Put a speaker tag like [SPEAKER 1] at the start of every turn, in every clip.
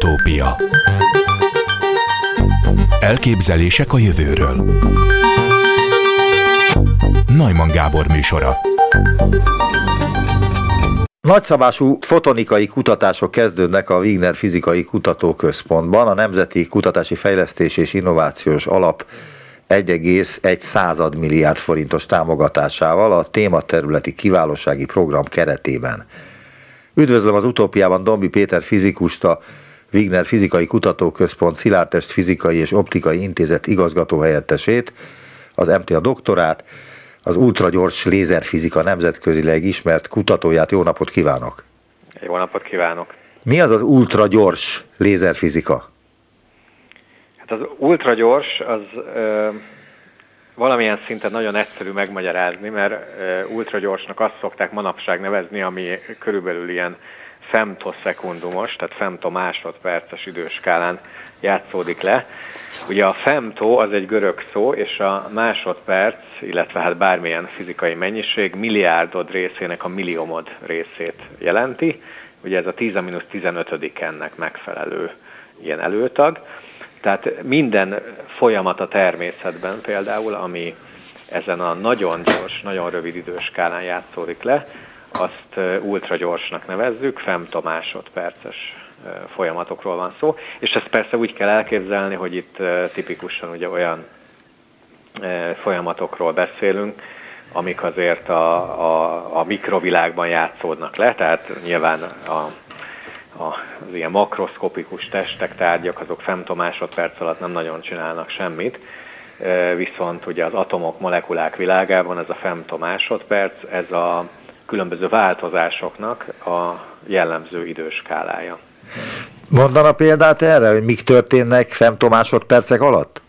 [SPEAKER 1] Utópia. Elképzelések a jövőről. Najman Gábor műsora.
[SPEAKER 2] Nagyszabású fotonikai kutatások kezdődnek a Wigner Fizikai Kutatóközpontban, a Nemzeti Kutatási Fejlesztés és Innovációs Alap 1,1 milliárd forintos támogatásával a tématerületi kiválósági program keretében. Üdvözlöm az utópiában Dombi Péter fizikust, a Wigner Fizikai Kutatóközpont Szilártest Fizikai és Optikai Intézet igazgatóhelyettesét, az MTA doktorát, az ultragyors lézerfizika nemzetközileg ismert kutatóját. Jó napot kívánok!
[SPEAKER 3] Jó napot kívánok!
[SPEAKER 2] Mi az az ultragyors lézerfizika?
[SPEAKER 3] Hát az ultragyors az ö, valamilyen szinten nagyon egyszerű megmagyarázni, mert ö, ultragyorsnak azt szokták manapság nevezni, ami körülbelül ilyen femtoszekundumos, tehát femto másodperces időskálán játszódik le. Ugye a femto az egy görög szó, és a másodperc, illetve hát bármilyen fizikai mennyiség milliárdod részének a milliomod részét jelenti. Ugye ez a 10 15 ennek megfelelő ilyen előtag. Tehát minden folyamat a természetben például, ami ezen a nagyon gyors, nagyon rövid időskálán játszódik le, azt ultragyorsnak nevezzük, femto másodperces folyamatokról van szó, és ezt persze úgy kell elképzelni, hogy itt tipikusan ugye olyan folyamatokról beszélünk, amik azért a, a, a mikrovilágban játszódnak le, tehát nyilván a, a, az ilyen makroszkopikus testek, tárgyak, azok femtomásodperc alatt nem nagyon csinálnak semmit, viszont ugye az atomok, molekulák világában ez a femtomásodperc, ez a különböző változásoknak a jellemző időskálája.
[SPEAKER 2] Mondana példát erre, hogy mik történnek femtomásodpercek alatt?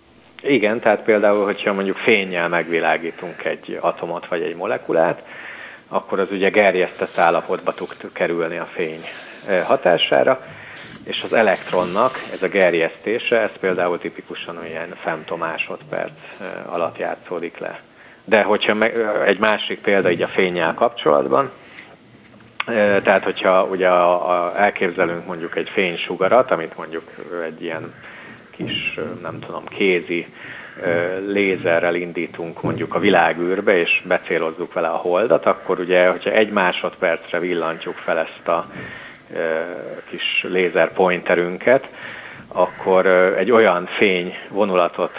[SPEAKER 3] Igen, tehát például, hogyha mondjuk fényjel megvilágítunk egy atomot vagy egy molekulát, akkor az ugye gerjesztett állapotba tud kerülni a fény hatására, és az elektronnak ez a gerjesztése, ez például tipikusan olyan femtomásodperc eh, alatt játszódik le. De hogyha meg, egy másik példa így a fényjel kapcsolatban, tehát, hogyha ugye a, a, elképzelünk mondjuk egy fénysugarat, amit mondjuk egy ilyen kis, nem tudom, kézi lézerrel indítunk mondjuk a világűrbe, és becélozzuk vele a holdat, akkor ugye, hogyha egy másodpercre villantjuk fel ezt a kis lézer pointerünket, akkor egy olyan fény vonulatot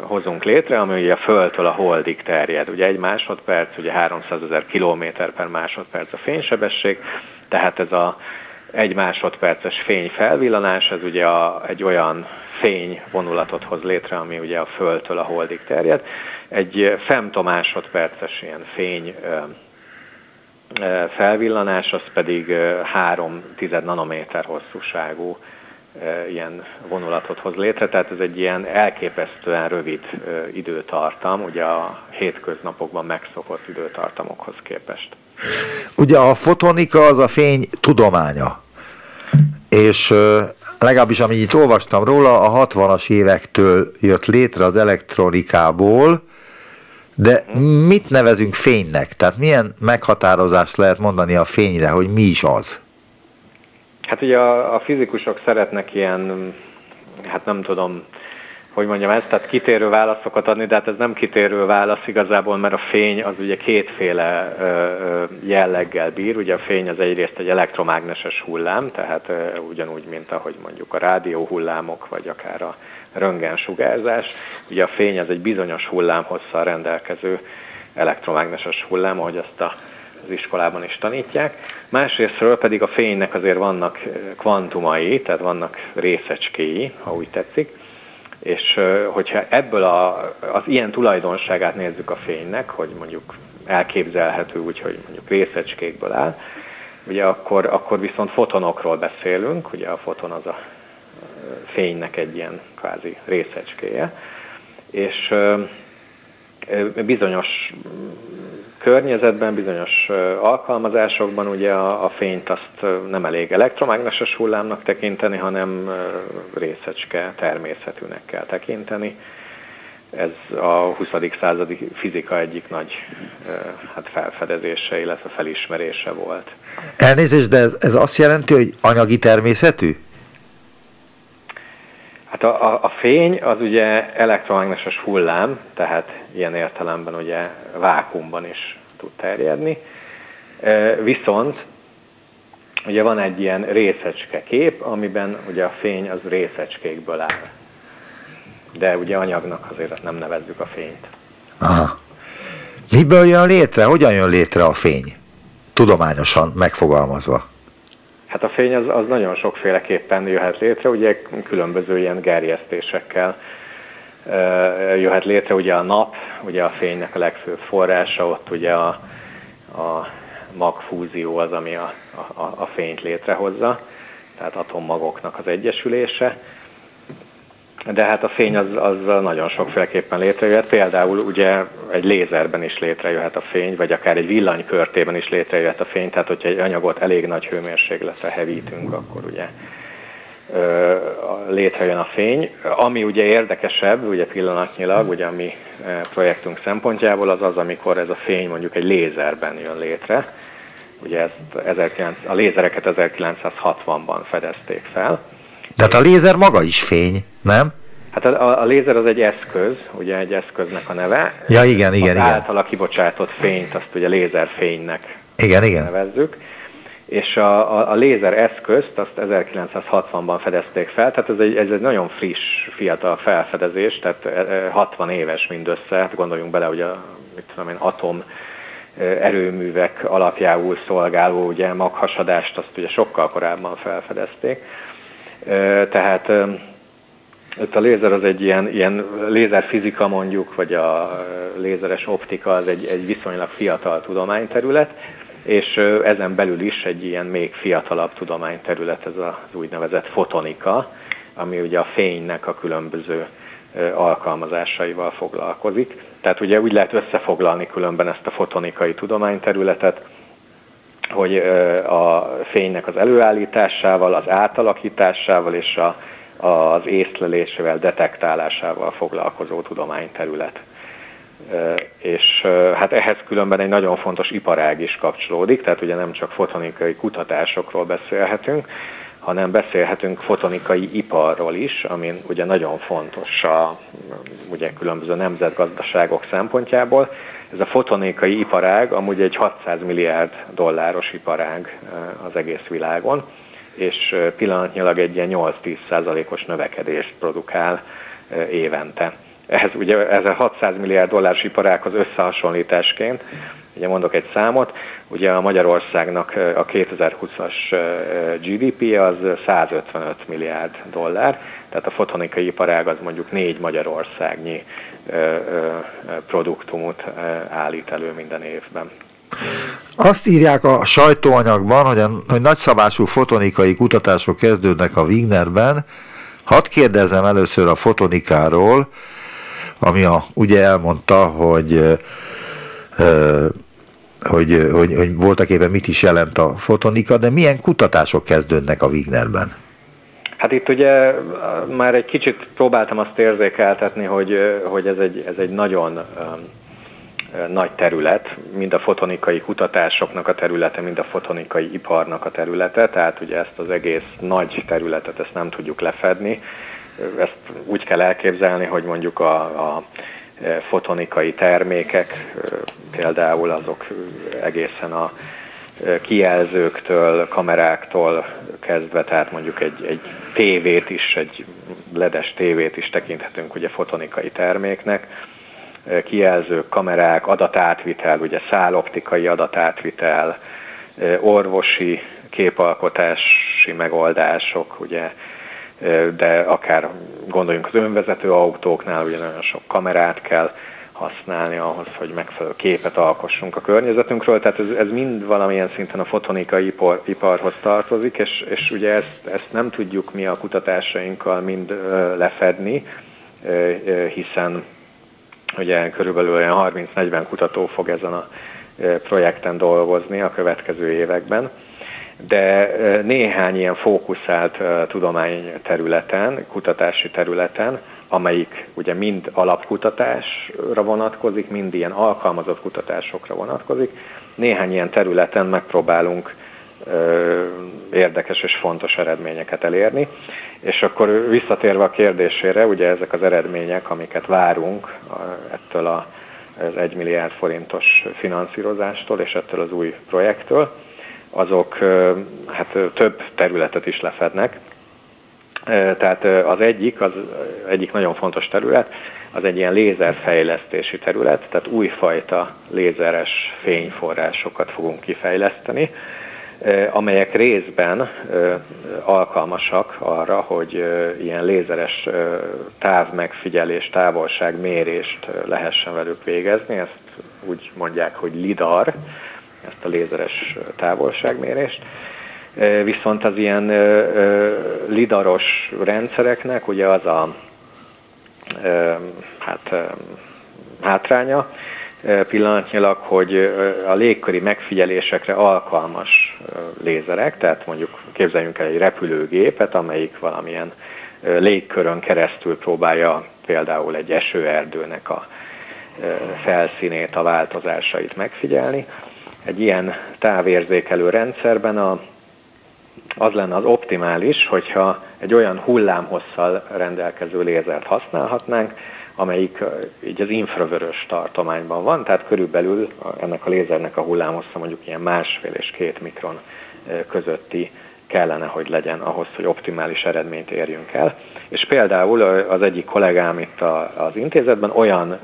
[SPEAKER 3] hozunk létre, ami ugye a Földtől a Holdig terjed. Ugye egy másodperc, ugye 300 ezer kilométer per másodperc a fénysebesség, tehát ez a egy másodperces fény felvillanás, ez ugye a, egy olyan fény vonulatot hoz létre, ami ugye a Földtől a Holdig terjed. Egy femtomásodperces ilyen fény felvillanás, az pedig 3 tized nanométer hosszúságú ilyen vonulatot hoz létre, tehát ez egy ilyen elképesztően rövid időtartam, ugye a hétköznapokban megszokott időtartamokhoz képest.
[SPEAKER 2] Ugye a fotonika az a fény tudománya, és legalábbis amit itt olvastam róla, a 60-as évektől jött létre az elektronikából, de mit nevezünk fénynek? Tehát milyen meghatározást lehet mondani a fényre, hogy mi is az?
[SPEAKER 3] Hát ugye a, a fizikusok szeretnek ilyen, hát nem tudom, hogy mondjam ezt, tehát kitérő válaszokat adni, de hát ez nem kitérő válasz igazából, mert a fény az ugye kétféle jelleggel bír. Ugye a fény az egyrészt egy elektromágneses hullám, tehát ugyanúgy, mint ahogy mondjuk a rádió hullámok, vagy akár a röntgensugárzás. Ugye a fény az egy bizonyos hullámhosszal rendelkező elektromágneses hullám, ahogy azt a az iskolában is tanítják. Másrésztről pedig a fénynek azért vannak kvantumai, tehát vannak részecskéi, ha úgy tetszik, és hogyha ebből a, az ilyen tulajdonságát nézzük a fénynek, hogy mondjuk elképzelhető úgy, hogy mondjuk részecskékből áll, ugye akkor, akkor viszont fotonokról beszélünk, ugye a foton az a fénynek egy ilyen kvázi részecskéje, és bizonyos környezetben, bizonyos alkalmazásokban ugye a, a fényt azt nem elég elektromágneses hullámnak tekinteni, hanem részecske természetűnek kell tekinteni. Ez a 20. századi fizika egyik nagy hát felfedezése, illetve felismerése volt.
[SPEAKER 2] Elnézést, de ez, ez azt jelenti, hogy anyagi természetű?
[SPEAKER 3] Hát a, a, a fény az ugye elektromágneses hullám, tehát ilyen értelemben ugye vákumban is tud terjedni. Viszont ugye van egy ilyen részecske kép, amiben ugye a fény az részecskékből áll. De ugye anyagnak azért nem nevezzük a fényt.
[SPEAKER 2] Aha. Miből jön létre? Hogyan jön létre a fény? Tudományosan megfogalmazva.
[SPEAKER 3] Hát a fény az, az nagyon sokféleképpen jöhet létre, ugye különböző ilyen gerjesztésekkel jöhet létre, ugye a nap, ugye a fénynek a legfőbb forrása, ott ugye a, a magfúzió az, ami a, a, a fényt létrehozza, tehát atommagoknak az egyesülése. De hát a fény az, az nagyon sokféleképpen létrejöhet. Például ugye egy lézerben is létrejöhet a fény, vagy akár egy villanykörtében is létrejöhet a fény. Tehát, hogyha egy anyagot elég nagy hőmérsékletre hevítünk, akkor ugye létrejön a fény. Ami ugye érdekesebb, ugye pillanatnyilag, ugye a mi projektünk szempontjából az az, amikor ez a fény mondjuk egy lézerben jön létre. Ugye ezt 19, a lézereket 1960-ban fedezték fel.
[SPEAKER 2] De hát a lézer maga is fény, nem?
[SPEAKER 3] Hát a, a lézer az egy eszköz, ugye egy eszköznek a neve.
[SPEAKER 2] Ja, igen, igen,
[SPEAKER 3] az
[SPEAKER 2] igen.
[SPEAKER 3] általa kibocsátott fényt, azt ugye lézerfénynek
[SPEAKER 2] igen, igen.
[SPEAKER 3] nevezzük. És a, a, a lézer eszközt azt 1960-ban fedezték fel, tehát ez egy, ez egy nagyon friss, fiatal felfedezés, tehát 60 éves mindössze, hát gondoljunk bele, hogy a mit tudom én, atom erőművek alapjául szolgáló ugye maghasadást azt ugye sokkal korábban felfedezték. Tehát itt a lézer az egy ilyen, ilyen lézerfizika mondjuk, vagy a lézeres optika az egy, egy viszonylag fiatal tudományterület, és ezen belül is egy ilyen még fiatalabb tudományterület, ez az úgynevezett fotonika, ami ugye a fénynek a különböző alkalmazásaival foglalkozik. Tehát ugye úgy lehet összefoglalni különben ezt a fotonikai tudományterületet, hogy a fénynek az előállításával, az átalakításával és a, az észlelésével, detektálásával foglalkozó tudományterület. És hát ehhez különben egy nagyon fontos iparág is kapcsolódik, tehát ugye nem csak fotonikai kutatásokról beszélhetünk, hanem beszélhetünk fotonikai iparról is, ami ugye nagyon fontos a ugye különböző nemzetgazdaságok szempontjából. Ez a fotonikai iparág amúgy egy 600 milliárd dolláros iparág az egész világon, és pillanatnyilag egy ilyen 8-10 százalékos növekedést produkál évente. Ehhez ugye ez a 600 milliárd dolláros iparághoz összehasonlításként, ugye mondok egy számot, ugye a Magyarországnak a 2020-as GDP az 155 milliárd dollár, tehát a fotonikai iparág az mondjuk négy Magyarországnyi produktumot állít elő minden évben.
[SPEAKER 2] Azt írják a sajtóanyagban, hogy, a, hogy nagyszabású fotonikai kutatások kezdődnek a Wignerben. Hadd kérdezem először a fotonikáról, ami a, ugye elmondta, hogy, hogy, hogy, hogy voltak éppen mit is jelent a fotonika, de milyen kutatások kezdődnek a Wignerben?
[SPEAKER 3] Hát itt ugye már egy kicsit próbáltam azt érzékeltetni, hogy, hogy ez, egy, ez egy nagyon nagy terület, mind a fotonikai kutatásoknak a területe, mind a fotonikai iparnak a területe, tehát ugye ezt az egész nagy területet ezt nem tudjuk lefedni. Ezt úgy kell elképzelni, hogy mondjuk a, a fotonikai termékek, például azok egészen a kijelzőktől, kameráktól kezdve, tehát mondjuk egy, egy tévét is, egy ledes tévét is tekinthetünk ugye fotonikai terméknek, kijelzők, kamerák, adatátvitel, ugye száloptikai adatátvitel, orvosi képalkotási megoldások, ugye de akár gondoljunk az önvezető autóknál, ugye nagyon sok kamerát kell használni ahhoz, hogy megfelelő képet alkossunk a környezetünkről, tehát ez, ez mind valamilyen szinten a fotonikai ipar, iparhoz tartozik, és, és ugye ezt, ezt nem tudjuk mi a kutatásainkkal mind lefedni, hiszen ugye körülbelül olyan 30-40 kutató fog ezen a projekten dolgozni a következő években. De néhány ilyen fókuszált tudományterületen, kutatási területen, amelyik ugye mind alapkutatásra vonatkozik, mind ilyen alkalmazott kutatásokra vonatkozik, néhány ilyen területen megpróbálunk érdekes és fontos eredményeket elérni. És akkor visszatérve a kérdésére, ugye ezek az eredmények, amiket várunk ettől a, az 1 milliárd forintos finanszírozástól és ettől az új projektől, azok hát több területet is lefednek. Tehát az egyik, az egyik nagyon fontos terület, az egy ilyen lézerfejlesztési terület, tehát újfajta lézeres fényforrásokat fogunk kifejleszteni, amelyek részben alkalmasak arra, hogy ilyen lézeres távmegfigyelés, távolságmérést lehessen velük végezni. Ezt úgy mondják, hogy LIDAR, ezt a lézeres távolságmérést. Viszont az ilyen lidaros rendszereknek ugye az a hát, hátránya pillanatnyilag, hogy a légköri megfigyelésekre alkalmas lézerek, tehát mondjuk képzeljünk el egy repülőgépet, amelyik valamilyen légkörön keresztül próbálja például egy esőerdőnek a felszínét, a változásait megfigyelni. Egy ilyen távérzékelő rendszerben a, az lenne az optimális, hogyha egy olyan hullámhosszal rendelkező lézert használhatnánk, amelyik így az infravörös tartományban van, tehát körülbelül ennek a lézernek a hullámhossza mondjuk ilyen másfél és két mikron közötti kellene, hogy legyen ahhoz, hogy optimális eredményt érjünk el. És például az egyik kollégám itt az intézetben olyan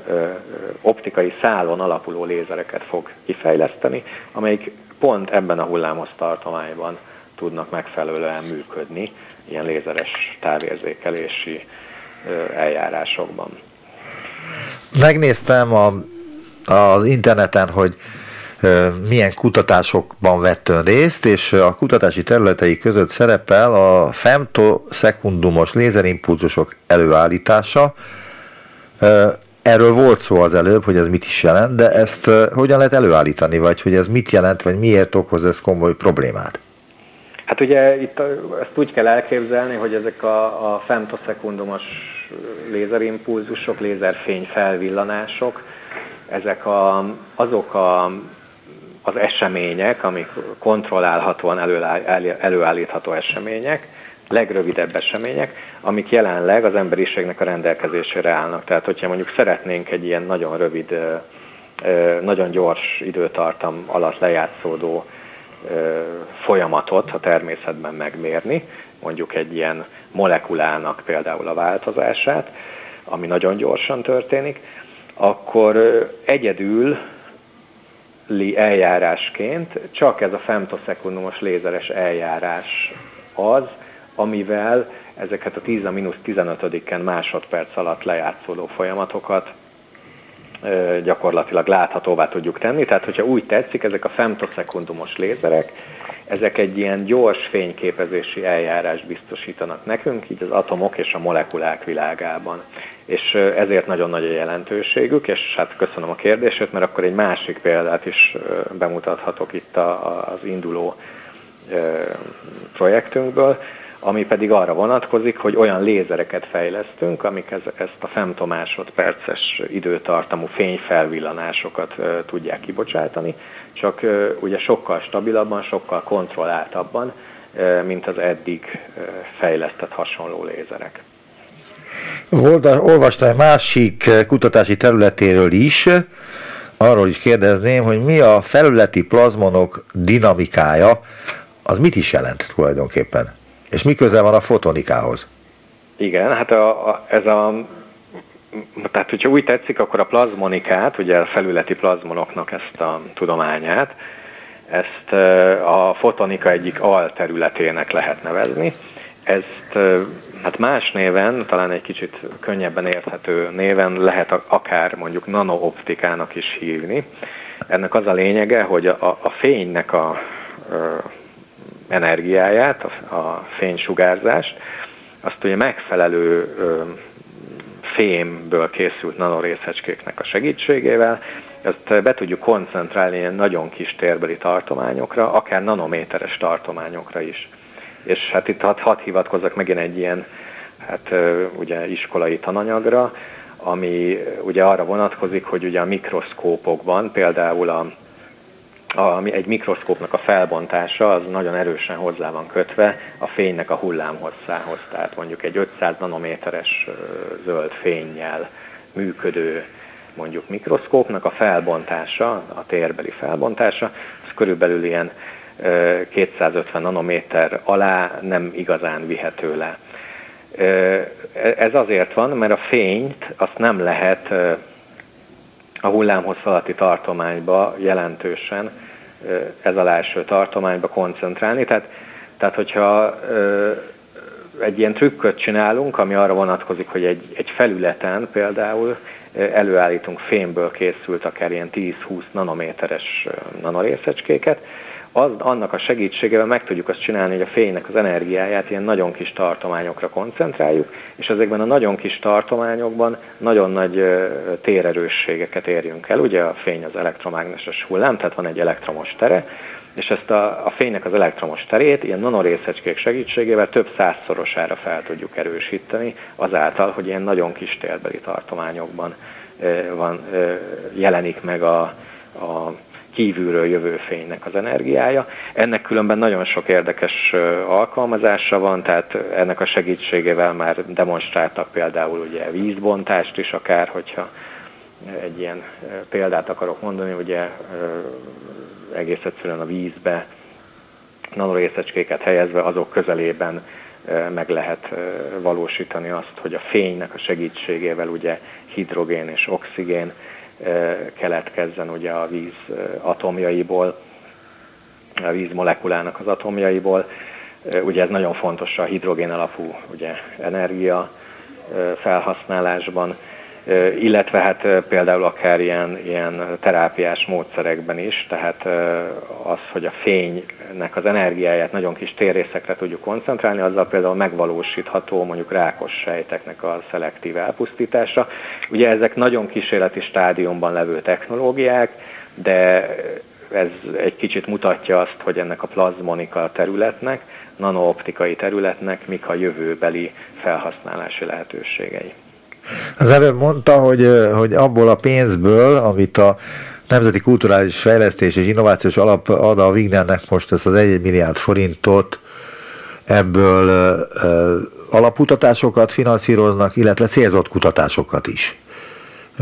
[SPEAKER 3] optikai szálon alapuló lézereket fog kifejleszteni, amelyik pont ebben a hullámos tartományban tudnak megfelelően működni ilyen lézeres távérzékelési eljárásokban.
[SPEAKER 2] Megnéztem a, az interneten, hogy milyen kutatásokban vett ön részt, és a kutatási területei között szerepel a femtoszekundumos lézerimpulzusok előállítása. Erről volt szó az előbb, hogy ez mit is jelent, de ezt hogyan lehet előállítani, vagy hogy ez mit jelent, vagy miért okoz ez komoly problémát?
[SPEAKER 3] Hát ugye itt ezt úgy kell elképzelni, hogy ezek a, a femtoszekundumos lézerimpulzusok, lézerfény felvillanások, ezek a, azok a az események, amik kontrollálhatóan előállítható események, legrövidebb események, amik jelenleg az emberiségnek a rendelkezésére állnak. Tehát, hogyha mondjuk szeretnénk egy ilyen nagyon rövid, nagyon gyors időtartam alatt lejátszódó folyamatot a természetben megmérni, mondjuk egy ilyen molekulának például a változását, ami nagyon gyorsan történik, akkor egyedül eljárásként csak ez a femtoszekundumos lézeres eljárás az, amivel ezeket a 10 a mínusz 15-en másodperc alatt lejátszódó folyamatokat gyakorlatilag láthatóvá tudjuk tenni. Tehát, hogyha úgy tetszik, ezek a femtoszekundumos lézerek, ezek egy ilyen gyors fényképezési eljárás biztosítanak nekünk, így az atomok és a molekulák világában. És ezért nagyon nagy a jelentőségük, és hát köszönöm a kérdését, mert akkor egy másik példát is bemutathatok itt az induló projektünkből, ami pedig arra vonatkozik, hogy olyan lézereket fejlesztünk, amik ezt a femtomásodperces időtartamú fényfelvillanásokat tudják kibocsátani, csak ugye sokkal stabilabban, sokkal kontrolláltabban, mint az eddig fejlesztett hasonló lézerek.
[SPEAKER 2] Olvastam másik kutatási területéről is, arról is kérdezném, hogy mi a felületi plazmonok dinamikája, az mit is jelent tulajdonképpen? És mi köze van a fotonikához?
[SPEAKER 3] Igen, hát a, a, ez a tehát, hogyha úgy tetszik, akkor a plazmonikát, ugye a felületi plazmonoknak ezt a tudományát, ezt a fotonika egyik alterületének lehet nevezni. Ezt hát más néven, talán egy kicsit könnyebben érthető néven lehet akár mondjuk nanooptikának is hívni. Ennek az a lényege, hogy a, a fénynek a, energiáját, a, a fénysugárzást, azt ugye megfelelő fémből készült nanorészecskéknek a segítségével, ezt be tudjuk koncentrálni ilyen nagyon kis térbeli tartományokra, akár nanométeres tartományokra is. És hát itt hadd had hivatkozzak megint egy ilyen hát ugye iskolai tananyagra, ami ugye arra vonatkozik, hogy ugye a mikroszkópokban, például a ami egy mikroszkópnak a felbontása az nagyon erősen hozzá van kötve a fénynek a hullámhosszához. Tehát mondjuk egy 500 nanométeres zöld fényjel működő mondjuk mikroszkópnak a felbontása, a térbeli felbontása, az körülbelül ilyen 250 nanométer alá nem igazán vihető le. Ez azért van, mert a fényt azt nem lehet a hullámhossz alatti tartományba jelentősen ez a első tartományba koncentrálni. Tehát, tehát hogyha egy ilyen trükköt csinálunk, ami arra vonatkozik, hogy egy, egy felületen például előállítunk fémből készült akár ilyen 10-20 nanométeres nanorészecskéket, az, annak a segítségével meg tudjuk azt csinálni, hogy a fénynek az energiáját ilyen nagyon kis tartományokra koncentráljuk, és ezekben a nagyon kis tartományokban nagyon nagy térerősségeket érjünk el. Ugye a fény az elektromágneses hullám, tehát van egy elektromos tere, és ezt a, a fénynek az elektromos terét ilyen nanorészecskék segítségével több százszorosára fel tudjuk erősíteni, azáltal, hogy ilyen nagyon kis térbeli tartományokban van, jelenik meg a, a kívülről jövő fénynek az energiája. Ennek különben nagyon sok érdekes alkalmazása van, tehát ennek a segítségével már demonstráltak például ugye vízbontást is akár, hogyha egy ilyen példát akarok mondani, ugye egész egyszerűen a vízbe nanorészecskéket helyezve azok közelében meg lehet valósítani azt, hogy a fénynek a segítségével ugye hidrogén és oxigén keletkezzen ugye a víz atomjaiból, a víz molekulának az atomjaiból. Ugye ez nagyon fontos a hidrogén alapú ugye, energia felhasználásban, illetve hát például akár ilyen, ilyen terápiás módszerekben is, tehát az, hogy a fénynek az energiáját nagyon kis térrészekre tudjuk koncentrálni, azzal például megvalósítható mondjuk rákos sejteknek a szelektív elpusztítása. Ugye ezek nagyon kísérleti stádiumban levő technológiák, de ez egy kicsit mutatja azt, hogy ennek a plazmonika területnek, nanooptikai területnek mik a jövőbeli felhasználási lehetőségei.
[SPEAKER 2] Az előbb mondta, hogy, hogy abból a pénzből, amit a Nemzeti Kulturális Fejlesztés és Innovációs Alap ad a Wignernek most ezt az 1 milliárd forintot, ebből ö, alapkutatásokat finanszíroznak, illetve célzott kutatásokat is.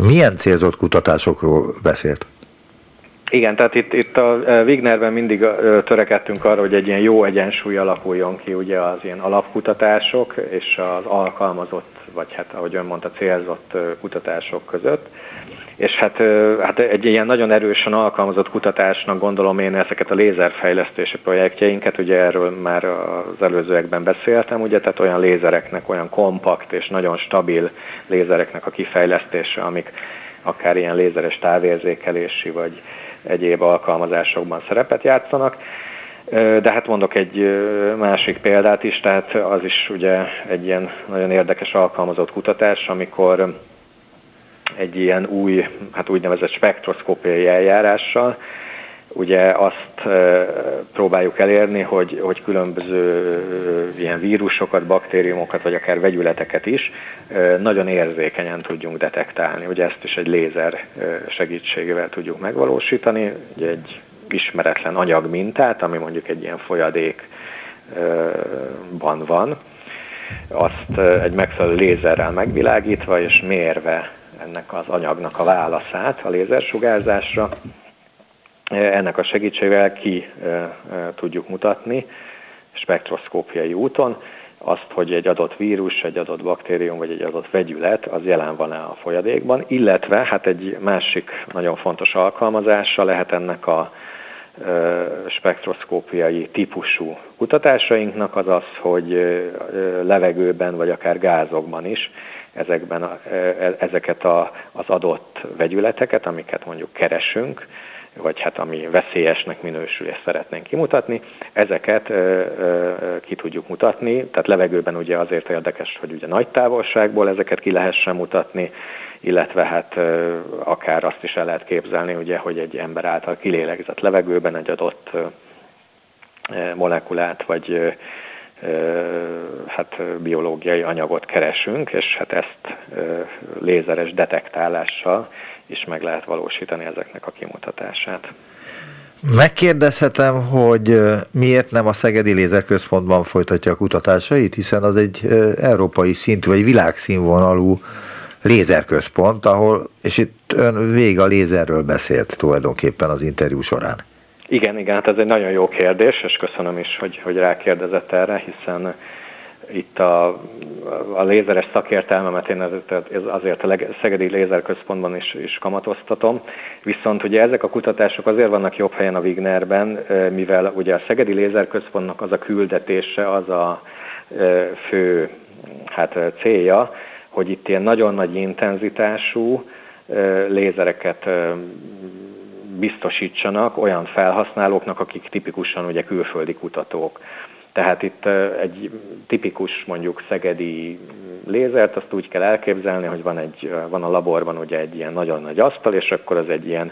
[SPEAKER 2] Milyen célzott kutatásokról beszélt?
[SPEAKER 3] Igen, tehát itt, itt a Wignerben mindig törekedtünk arra, hogy egy ilyen jó egyensúly alakuljon ki ugye az ilyen alapkutatások és az alkalmazott vagy hát ahogy ön mondta, célzott kutatások között. És hát, hát egy ilyen nagyon erősen alkalmazott kutatásnak gondolom én ezeket a lézerfejlesztési projektjeinket, ugye erről már az előzőekben beszéltem, ugye, tehát olyan lézereknek, olyan kompakt és nagyon stabil lézereknek a kifejlesztése, amik akár ilyen lézeres távérzékelési vagy egyéb alkalmazásokban szerepet játszanak. De hát mondok egy másik példát is, tehát az is ugye egy ilyen nagyon érdekes alkalmazott kutatás, amikor egy ilyen új, hát úgynevezett spektroszkópiai eljárással, ugye azt próbáljuk elérni, hogy, hogy különböző ilyen vírusokat, baktériumokat, vagy akár vegyületeket is nagyon érzékenyen tudjunk detektálni. Ugye ezt is egy lézer segítségével tudjuk megvalósítani. Ugye egy ismeretlen anyagmintát, ami mondjuk egy ilyen folyadékban van, azt egy megfelelő lézerrel megvilágítva és mérve ennek az anyagnak a válaszát a lézersugárzásra, ennek a segítségével ki tudjuk mutatni spektroszkópiai úton azt, hogy egy adott vírus, egy adott baktérium vagy egy adott vegyület az jelen van-e a folyadékban, illetve hát egy másik nagyon fontos alkalmazása lehet ennek a spektroszkópiai típusú kutatásainknak az az, hogy levegőben vagy akár gázokban is ezekben a, e, ezeket a, az adott vegyületeket, amiket mondjuk keresünk, vagy hát ami veszélyesnek minősül és szeretnénk kimutatni, ezeket ö, ö, ki tudjuk mutatni, tehát levegőben ugye azért érdekes, hogy ugye nagy távolságból ezeket ki lehessen mutatni, illetve hát akár azt is el lehet képzelni, ugye, hogy egy ember által kilélegzett levegőben egy adott molekulát, vagy hát biológiai anyagot keresünk, és hát ezt lézeres detektálással is meg lehet valósítani ezeknek a kimutatását.
[SPEAKER 2] Megkérdezhetem, hogy miért nem a Szegedi Lézerközpontban folytatja a kutatásait, hiszen az egy európai szintű, vagy világszínvonalú lézerközpont, ahol, és itt ön vég a lézerről beszélt tulajdonképpen az interjú során.
[SPEAKER 3] Igen, igen, hát ez egy nagyon jó kérdés, és köszönöm is, hogy, hogy rákérdezett erre, hiszen itt a, a lézeres szakértelmemet én azért a Szegedi Lézerközpontban is, is kamatoztatom, viszont ugye ezek a kutatások azért vannak jobb helyen a Wignerben, mivel ugye a Szegedi Lézerközpontnak az a küldetése, az a fő hát, célja, hogy itt ilyen nagyon nagy intenzitású lézereket biztosítsanak olyan felhasználóknak, akik tipikusan ugye külföldi kutatók. Tehát itt egy tipikus mondjuk szegedi lézert, azt úgy kell elképzelni, hogy van, egy, van a laborban ugye egy ilyen nagyon nagy asztal, és akkor az egy ilyen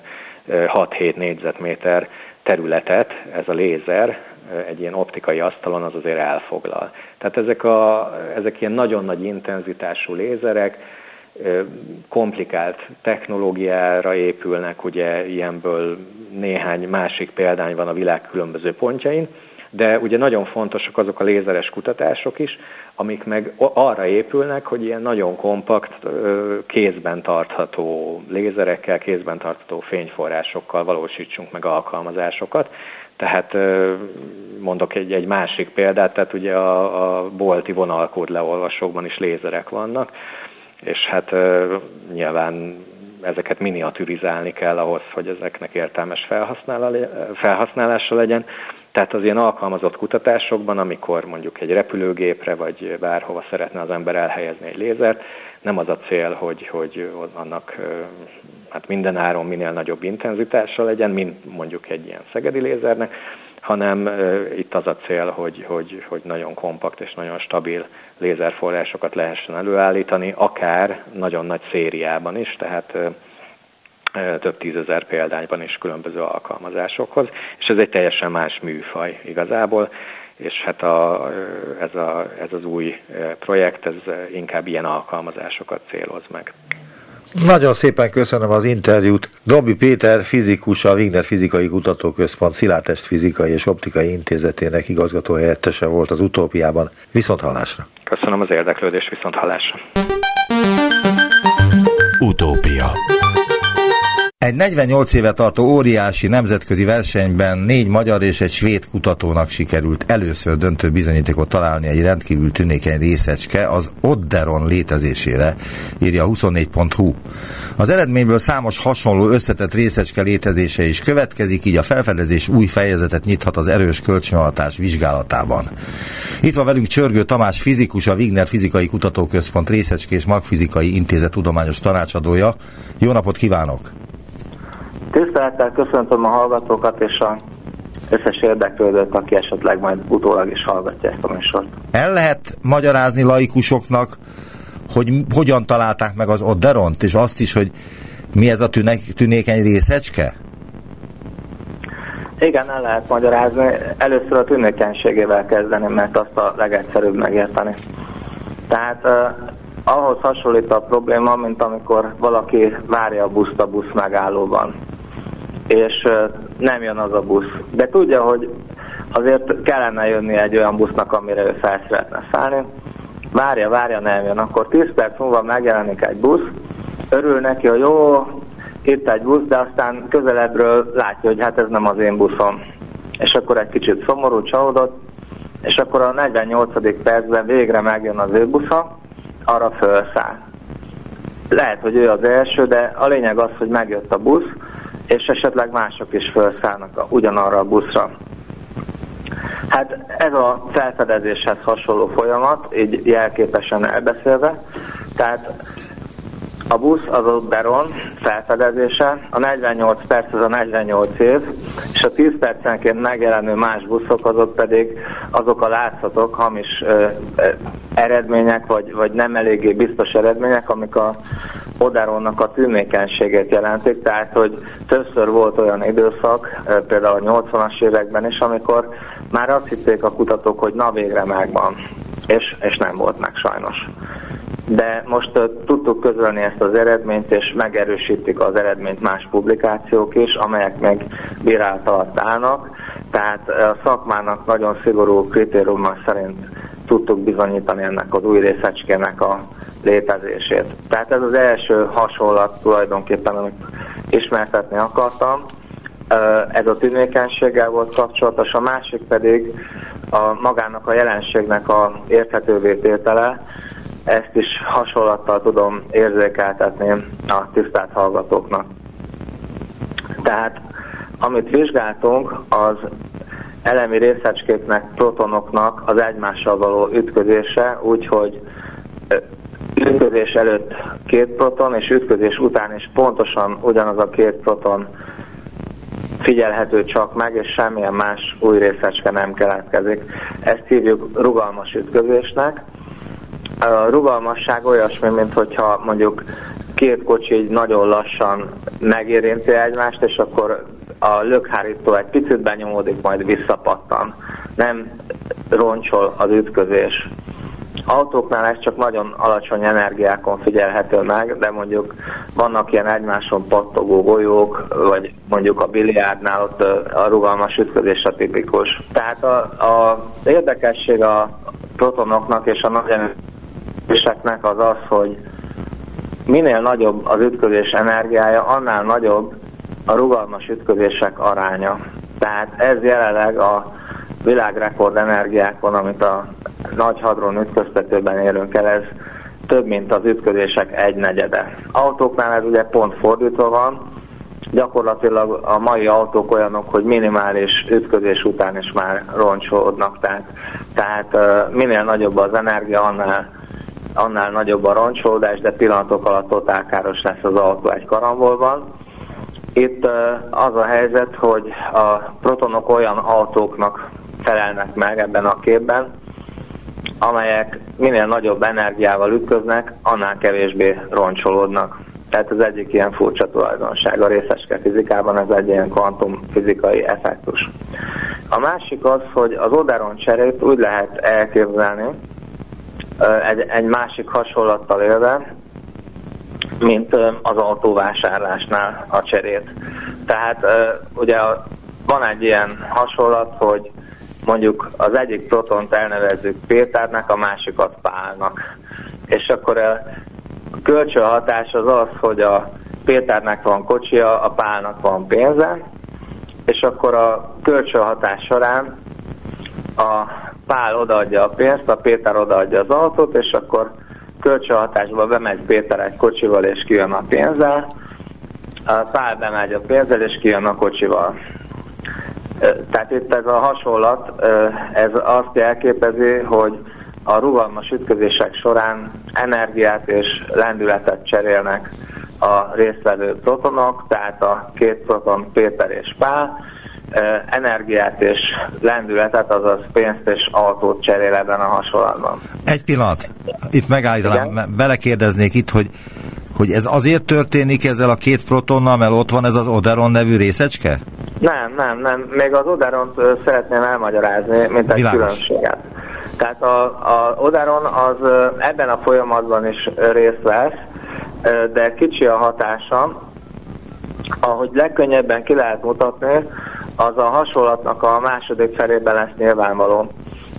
[SPEAKER 3] 6-7 négyzetméter területet, ez a lézer, egy ilyen optikai asztalon az azért elfoglal. Tehát ezek, a, ezek ilyen nagyon nagy intenzitású lézerek, komplikált technológiára épülnek, ugye ilyenből néhány másik példány van a világ különböző pontjain, de ugye nagyon fontosak azok a lézeres kutatások is, amik meg arra épülnek, hogy ilyen nagyon kompakt, kézben tartható lézerekkel, kézben tartható fényforrásokkal valósítsunk meg alkalmazásokat. Tehát mondok egy, egy másik példát, tehát ugye a, a bolti vonalkód leolvasókban is lézerek vannak, és hát nyilván ezeket miniaturizálni kell ahhoz, hogy ezeknek értelmes felhasználása legyen. Tehát az ilyen alkalmazott kutatásokban, amikor mondjuk egy repülőgépre vagy bárhova szeretne az ember elhelyezni egy lézert, nem az a cél, hogy, hogy annak hát minden áron minél nagyobb intenzitása legyen, mint mondjuk egy ilyen szegedi lézernek, hanem itt az a cél, hogy, hogy, hogy nagyon kompakt és nagyon stabil lézerforrásokat lehessen előállítani, akár nagyon nagy szériában is, tehát több tízezer példányban is különböző alkalmazásokhoz, és ez egy teljesen más műfaj igazából, és hát a, ez, a, ez az új projekt, ez inkább ilyen alkalmazásokat céloz meg.
[SPEAKER 2] Nagyon szépen köszönöm az interjút. Dobbi Péter fizikus, a Wigner Fizikai Kutatóközpont Szilárdtest Fizikai és Optikai Intézetének igazgató helyettese volt az utópiában. Viszont hallásra.
[SPEAKER 3] Köszönöm az érdeklődést, viszont hallásra.
[SPEAKER 1] Utópia
[SPEAKER 2] egy 48 éve tartó óriási nemzetközi versenyben négy magyar és egy svéd kutatónak sikerült először döntő bizonyítékot találni egy rendkívül tünékeny részecske az Odderon létezésére, írja 24.hu. Az eredményből számos hasonló összetett részecske létezése is következik, így a felfedezés új fejezetet nyithat az erős kölcsönhatás vizsgálatában. Itt van velünk Csörgő Tamás fizikus, a Wigner Fizikai Kutatóközpont Részecske és Magfizikai Intézet tudományos tanácsadója. Jó napot kívánok!
[SPEAKER 4] Tisztelettel köszöntöm a hallgatókat és a összes érdeklődőt, aki esetleg majd utólag is hallgatja ezt a műsort.
[SPEAKER 2] El lehet magyarázni laikusoknak, hogy hogyan találták meg az Odderont, és azt is, hogy mi ez a tünek, tünékeny részecske?
[SPEAKER 4] Igen, el lehet magyarázni. Először a tünékenységével kezdeni, mert azt a legegyszerűbb megérteni. Tehát uh, ahhoz hasonlít a probléma, mint amikor valaki várja a buszt a busz megállóban és nem jön az a busz. De tudja, hogy azért kellene jönni egy olyan busznak, amire ő fel szeretne szállni. Várja, várja, nem jön. Akkor 10 perc múlva megjelenik egy busz, örül neki, hogy jó, itt egy busz, de aztán közelebbről látja, hogy hát ez nem az én buszom. És akkor egy kicsit szomorú, csalódott, és akkor a 48. percben végre megjön az ő busza, arra felszáll. Lehet, hogy ő az első, de a lényeg az, hogy megjött a busz, és esetleg mások is felszállnak ugyanarra a buszra. Hát ez a felfedezéshez hasonló folyamat, így jelképesen elbeszélve. Tehát a busz az a Beron felfedezése, a 48 perc az a 48 év, és a 10 percenként megjelenő más buszok azok pedig azok a látszatok, hamis ö, ö, eredmények, vagy, vagy nem eléggé biztos eredmények, amik a Oderonnak a tűnékenységét jelentik, tehát hogy többször volt olyan időszak, például a 80-as években is, amikor már azt hitték a kutatók, hogy na végre megvan, és, és nem volt meg sajnos. de most uh, tudtuk közölni ezt az eredményt, és megerősítik az eredményt más publikációk is, amelyek még bírálat alatt állnak. Tehát a szakmának nagyon szigorú kritériumok szerint tudtuk bizonyítani ennek az új részecskének a létezését. Tehát ez az első hasonlat tulajdonképpen, amit ismertetni akartam. Ez a tűnékenységgel volt kapcsolatos, a másik pedig a magának a jelenségnek a érthetővé tétele, ezt is hasonlattal tudom érzékeltetni a tisztelt hallgatóknak. Tehát amit vizsgáltunk, az elemi részecskéknek, protonoknak az egymással való ütközése, úgyhogy ütközés előtt két proton, és ütközés után is pontosan ugyanaz a két proton figyelhető csak meg, és semmilyen más új részecske nem keletkezik. Ezt hívjuk rugalmas ütközésnek. A rugalmasság olyasmi, mint hogyha mondjuk két kocsi így nagyon lassan megérinti egymást, és akkor a lökhárító egy picit benyomódik, majd visszapattan. Nem roncsol az ütközés. Autóknál ez csak nagyon alacsony energiákon figyelhető meg, de mondjuk vannak ilyen egymáson pattogó golyók, vagy mondjuk a biliárdnál ott a rugalmas ütközés a tipikus. Tehát a, a érdekesség a protonoknak és a nagy az az, hogy minél nagyobb az ütközés energiája, annál nagyobb a rugalmas ütközések aránya. Tehát ez jelenleg a világrekord energiákon, amit a nagy hadron ütköztetőben érünk el, ez több, mint az ütközések egy negyede. Autóknál ez ugye pont fordítva van, gyakorlatilag a mai autók olyanok, hogy minimális ütközés után is már roncsolódnak, tehát, tehát minél nagyobb az energia, annál, annál nagyobb a roncsolódás, de pillanatok alatt totálkáros lesz az autó egy karambolban. Itt az a helyzet, hogy a protonok olyan autóknak felelnek meg ebben a képben, amelyek minél nagyobb energiával ütköznek, annál kevésbé roncsolódnak. Tehát az egyik ilyen furcsa tulajdonság a részeske fizikában, ez egy ilyen kvantumfizikai effektus. A másik az, hogy az oderon cserét úgy lehet elképzelni, egy, egy másik hasonlattal élve, mint az autóvásárlásnál a cserét. Tehát ugye van egy ilyen hasonlat, hogy mondjuk az egyik protont elnevezzük Péternek, a másikat Pálnak. És akkor a kölcsönhatás az az, hogy a Péternek van kocsia, a Pálnak van pénze, és akkor a kölcsönhatás során a Pál odaadja a pénzt, a Péter odaadja az autót, és akkor kölcsönhatásba bemegy Péter egy kocsival, és kijön a pénzzel, Pál bemegy a pénzzel, és kijön a kocsival. Tehát itt ez a hasonlat, ez azt jelképezi, hogy a rugalmas ütközések során energiát és lendületet cserélnek a résztvevő protonok, tehát a két proton Péter és Pál, energiát és lendületet, azaz pénzt és autót cserél ebben a hasonlatban.
[SPEAKER 2] Egy pillanat, itt megállítanám, belekérdeznék itt, hogy hogy ez azért történik ezzel a két protonnal, mert ott van ez az Oderon nevű részecske?
[SPEAKER 4] Nem, nem, nem. Még az Oderont szeretném elmagyarázni, mint egy Világos. különbséget. Tehát a, a Oderon az ebben a folyamatban is részt vesz, de kicsi a hatása. Ahogy legkönnyebben ki lehet mutatni, az a hasonlatnak a második felében lesz nyilvánvaló.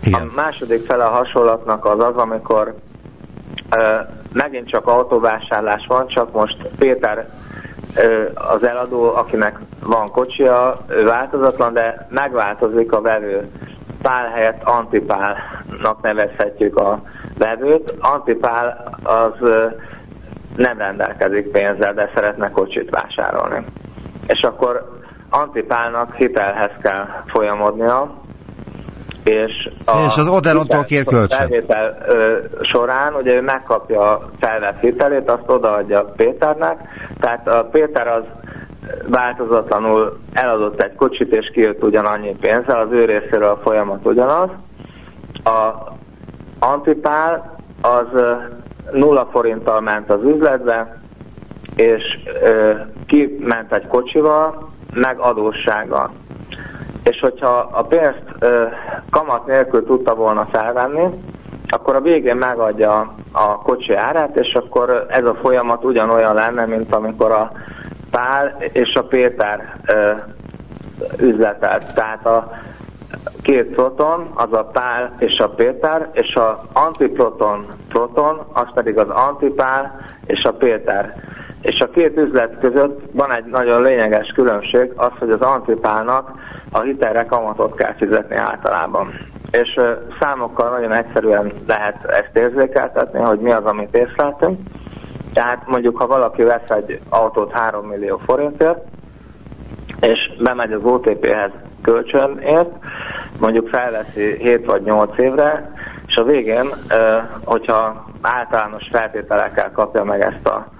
[SPEAKER 4] Igen. A második fele a hasonlatnak az az, amikor megint csak autóvásárlás van, csak most Péter az eladó, akinek van kocsia, ő változatlan, de megváltozik a vevő. Pál helyett antipálnak nevezhetjük a vevőt. Antipál az nem rendelkezik pénzzel, de szeretne kocsit vásárolni. És akkor antipálnak hitelhez kell folyamodnia, és,
[SPEAKER 2] a és az Oderontól kér kölcsön.
[SPEAKER 4] Felvétel ö, során ugye ő megkapja a felvett hitelét, azt odaadja Péternek, tehát a Péter az változatlanul eladott egy kocsit, és kijött ugyanannyi pénzzel, az ő részéről a folyamat ugyanaz. A Antipál az nulla forinttal ment az üzletbe, és ö, kiment egy kocsival, meg adóssággal és hogyha a pénzt ö, kamat nélkül tudta volna felvenni, akkor a végén megadja a kocsi árát, és akkor ez a folyamat ugyanolyan lenne, mint amikor a Pál és a Péter ö, üzletelt. Tehát a két proton, az a Pál és a Péter, és a antiproton proton, az pedig az antipál és a Péter. És a két üzlet között van egy nagyon lényeges különbség, az, hogy az antipálnak a hitelre kamatot kell fizetni általában. És számokkal nagyon egyszerűen lehet ezt érzékeltetni, hogy mi az, amit észleltünk. Tehát mondjuk, ha valaki vesz egy autót 3 millió forintért, és bemegy az OTP-hez kölcsönért, mondjuk felveszi 7 vagy 8 évre, és a végén, hogyha általános feltételekkel kapja meg ezt a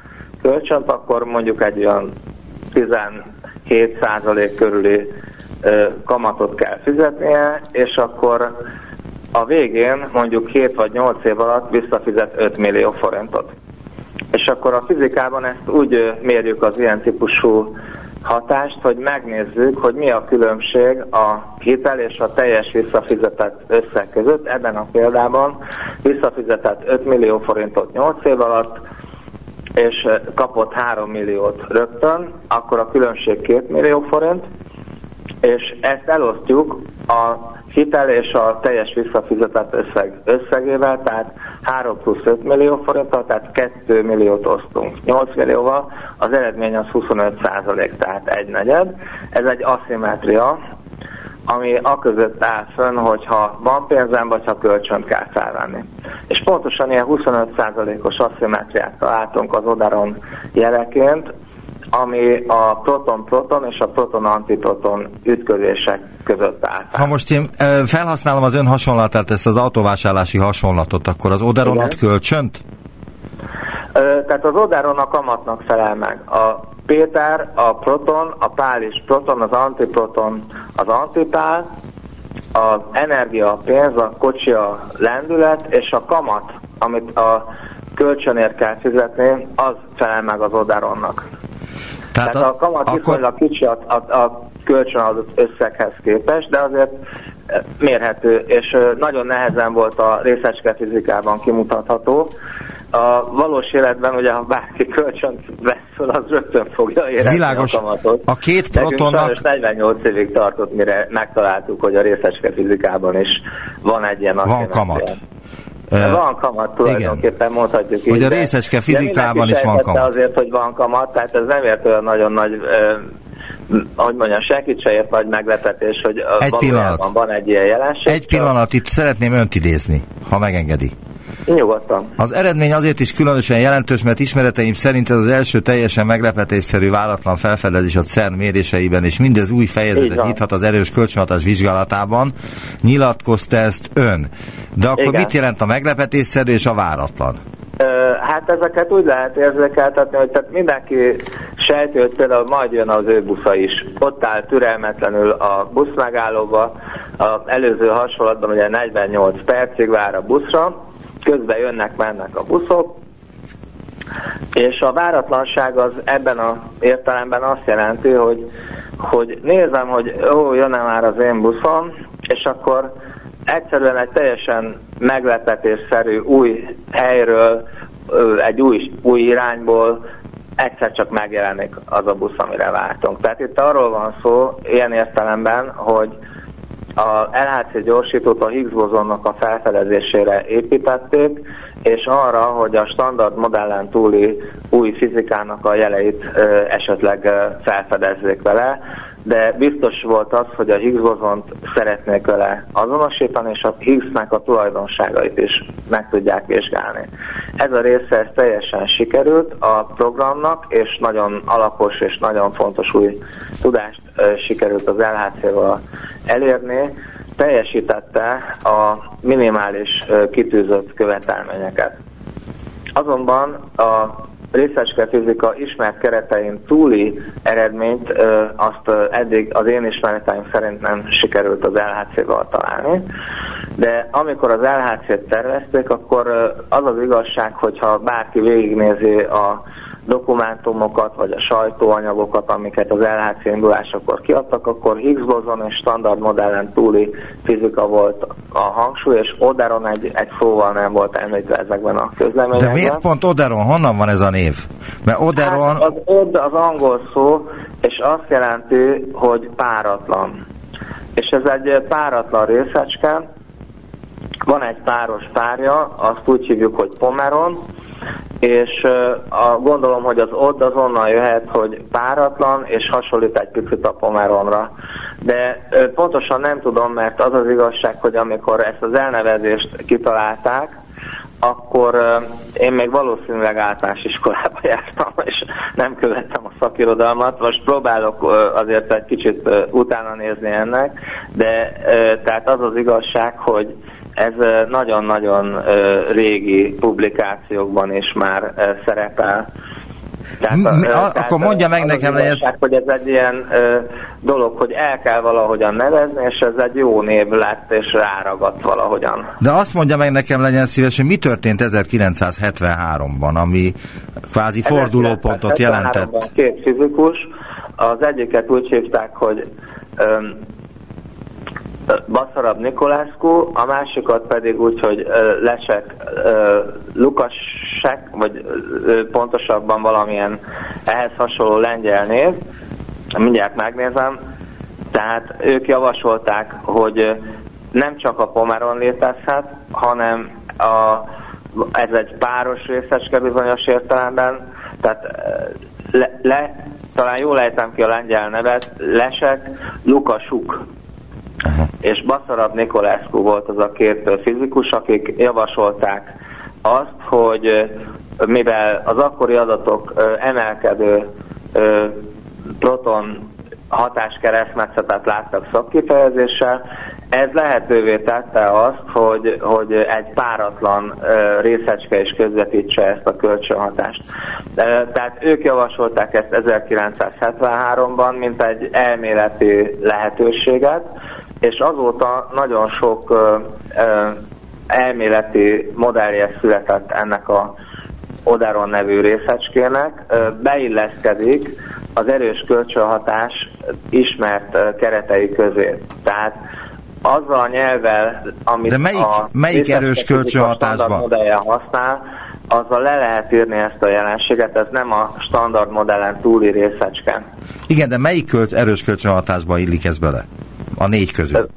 [SPEAKER 4] kölcsönt, akkor mondjuk egy olyan 17% körüli kamatot kell fizetnie, és akkor a végén mondjuk 7 vagy 8 év alatt visszafizet 5 millió forintot. És akkor a fizikában ezt úgy mérjük az ilyen típusú hatást, hogy megnézzük, hogy mi a különbség a hitel és a teljes visszafizetett összeg között. Ebben a példában visszafizetett 5 millió forintot 8 év alatt, és kapott 3 milliót rögtön, akkor a különbség 2 millió forint, és ezt elosztjuk a hitel és a teljes visszafizetett összeg összegével, tehát 3 plusz 5 millió forinttal, tehát 2 milliót osztunk 8 millióval, az eredmény az 25 százalék, tehát egy negyed. Ez egy aszimetria, ami a között áll fönn, hogyha van pénzem, vagy ha kölcsönt kell felvenni. És pontosan ilyen 25%-os aszimetriát találtunk az Odaron jeleként, ami a proton-proton és a proton-antiproton ütközések között áll.
[SPEAKER 2] Ha most én felhasználom az ön hasonlatát, ezt az autóvásárlási hasonlatot, akkor az Oderon ad kölcsönt?
[SPEAKER 4] Tehát az Oderon a kamatnak felel meg. A Péter, a proton, a pál is proton, az antiproton, az antipál, az energia a pénz, a kocsi a lendület, és a kamat, amit a kölcsönért kell fizetni, az felel meg az Oderonnak. Tehát, Tehát a, a kamat akkor... viszonylag kicsi a, a, a kölcsön adott összeghez képest, de azért eh, mérhető, és eh, nagyon nehezen volt a részecske fizikában kimutatható. A valós életben ugye, ha bárki kölcsönt vesz az rögtön fogja érezni
[SPEAKER 2] Világos.
[SPEAKER 4] a kamatot.
[SPEAKER 2] A két protonnak...
[SPEAKER 4] 48 évig tartott, mire megtaláltuk, hogy a részecske fizikában is van egy ilyen
[SPEAKER 2] Van kamat.
[SPEAKER 4] Uh, van kamat tulajdonképpen, igen. mondhatjuk
[SPEAKER 2] így. Hogy a részecske fizikában is van kamat.
[SPEAKER 4] azért, hogy van kamat, tehát ez nem ért olyan nagyon nagy ahogy mondjam, senkit se ért nagy meglepetés, hogy egy pillanat. van egy ilyen jelenség.
[SPEAKER 2] Egy pillanat, itt szeretném önt idézni, ha megengedi.
[SPEAKER 4] Nyugodtan.
[SPEAKER 2] Az eredmény azért is különösen jelentős, mert ismereteim szerint ez az első teljesen meglepetésszerű váratlan felfedezés a CERN méréseiben, és mindez új fejezetet nyithat az erős kölcsönhatás vizsgálatában. Nyilatkozta ezt ön. De akkor Igen. mit jelent a meglepetésszerű és a váratlan?
[SPEAKER 4] Hát ezeket úgy lehet érzékeltetni, hogy tehát mindenki sejti, hogy például majd jön az ő busza is. Ott áll türelmetlenül a busz megállóba, az előző hasonlatban ugye 48 percig vár a buszra, közben jönnek, mennek a buszok, és a váratlanság az ebben az értelemben azt jelenti, hogy, hogy nézem, hogy ó, jönne már az én buszom, és akkor egyszerűen egy teljesen meglepetésszerű új helyről, egy új, új irányból egyszer csak megjelenik az a busz, amire vártunk. Tehát itt arról van szó, ilyen értelemben, hogy a LHC gyorsítót a Higgs bozonnak a felfedezésére építették, és arra, hogy a standard modellen túli új fizikának a jeleit esetleg felfedezzék vele, de biztos volt az, hogy a Higgs bozont szeretnék vele azonosítani, és a Higgsnek a tulajdonságait is meg tudják vizsgálni. Ez a része ez teljesen sikerült a programnak, és nagyon alapos és nagyon fontos új tudást sikerült az LHC-val elérni, teljesítette a minimális kitűzött követelményeket. Azonban a részecske fizika ismert keretein túli eredményt azt eddig az én ismereteim szerint nem sikerült az LHC-val találni, de amikor az LHC-t tervezték, akkor az az igazság, hogyha bárki végignézi a dokumentumokat, vagy a sajtóanyagokat, amiket az LHC indulásakor kiadtak, akkor Higgs bozon és standard modellen túli fizika volt a hangsúly, és Oderon egy, egy szóval nem volt említve ezekben a közleményekben.
[SPEAKER 2] De miért pont Oderon? Honnan van ez a név? Mert Oderon... Hát
[SPEAKER 4] az Od az angol szó, és azt jelenti, hogy páratlan. És ez egy páratlan részecske, van egy páros párja, azt úgy hívjuk, hogy pomeron, és a, gondolom, hogy az ott az jöhet, hogy páratlan, és hasonlít egy picit a pomeronra. De pontosan nem tudom, mert az az igazság, hogy amikor ezt az elnevezést kitalálták, akkor én még valószínűleg általános iskolába jártam, és nem követtem a szakirodalmat. Most próbálok azért egy kicsit utána nézni ennek, de tehát az az igazság, hogy ez nagyon-nagyon régi publikációkban is már szerepel.
[SPEAKER 2] Tehát, Mi, a, tehát akkor mondja meg nekem, hogy
[SPEAKER 4] ez... hogy ez egy ilyen ö, dolog, hogy el kell valahogyan nevezni, és ez egy jó név lett, és ráragadt valahogyan.
[SPEAKER 2] De azt mondja meg nekem, legyen szíves, hogy mi történt 1973-ban, ami kvázi fordulópontot jelentett?
[SPEAKER 4] Két fizikus, az egyiket úgy hívták, hogy Baszarab Nikolászkó, a másikat pedig úgy, hogy Lesek Lukasek, vagy pontosabban valamilyen ehhez hasonló lengyel név, mindjárt megnézem, tehát ők javasolták, hogy nem csak a pomeron létezhet, hanem a, ez egy páros részecske bizonyos értelemben, tehát le, le, talán jól lejtem ki a lengyel nevet, Lesek Lukasuk. És Baszarab Nikolászkó volt az a két fizikus, akik javasolták azt, hogy mivel az akkori adatok emelkedő proton hatáskeresztmetszetet láttak szakkifejezéssel, ez lehetővé tette azt, hogy, hogy egy páratlan részecske is közvetítse ezt a kölcsönhatást. Tehát ők javasolták ezt 1973-ban, mint egy elméleti lehetőséget, és azóta nagyon sok ö, ö, elméleti modellje született ennek a Oderon nevű részecskének, ö, beilleszkedik az erős kölcsönhatás ismert keretei közé. Tehát azzal a nyelvvel, amit
[SPEAKER 2] De melyik,
[SPEAKER 4] a
[SPEAKER 2] melyik erős kölcsönhatásban?
[SPEAKER 4] modellje használ, azzal le lehet írni ezt a jelenséget, ez nem a standard modellen túli részecske.
[SPEAKER 2] Igen, de melyik költ, erős kölcsönhatásba illik ez bele? A négy közül.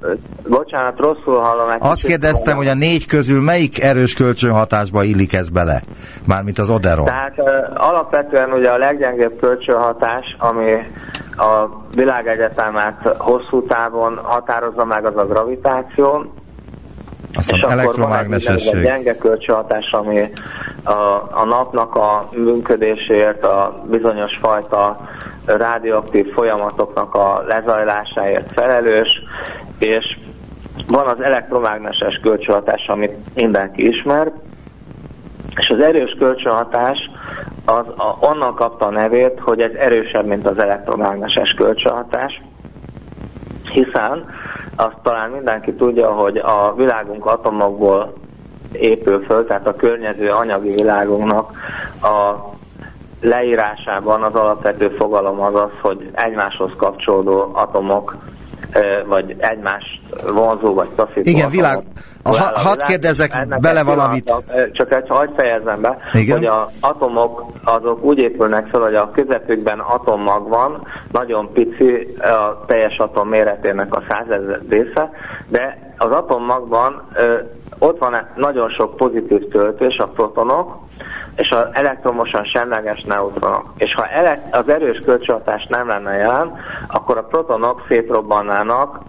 [SPEAKER 4] Bocsánat, rosszul hallom.
[SPEAKER 2] Azt kérdeztem, hogy a négy közül melyik erős kölcsönhatásba illik ez bele? Mármint az Oderon.
[SPEAKER 4] Tehát alapvetően ugye a leggyengébb kölcsönhatás, ami a világegyetemet hosszú távon határozza meg az a gravitáció,
[SPEAKER 2] aztán és elektromágnesesség.
[SPEAKER 4] Akkor van egy gyenge kölcsönhatás, ami a, a napnak a működéséért, a bizonyos fajta radioaktív folyamatoknak a lezajlásáért felelős, és van az elektromágneses kölcsönhatás, amit mindenki ismer, és az erős kölcsönhatás az a, onnan kapta a nevét, hogy ez erősebb, mint az elektromágneses kölcsönhatás, hiszen azt talán mindenki tudja, hogy a világunk atomokból épül föl, tehát a környező anyagi világunknak a leírásában az alapvető fogalom az az, hogy egymáshoz kapcsolódó atomok vagy egymást vonzó vagy taszító
[SPEAKER 2] Igen, világ, a, ha, hadd kérdezek bele valamit.
[SPEAKER 4] Csak egy hagyd fejezem be, Igen? hogy az atomok azok úgy épülnek fel, hogy a közepükben atommag van, nagyon pici a teljes atom méretének a százezer része, de az atommagban ott van nagyon sok pozitív töltés, a protonok, és az elektromosan semleges neutronok. És ha az erős kölcsönhatás nem lenne jelen, akkor a protonok szétrobbannának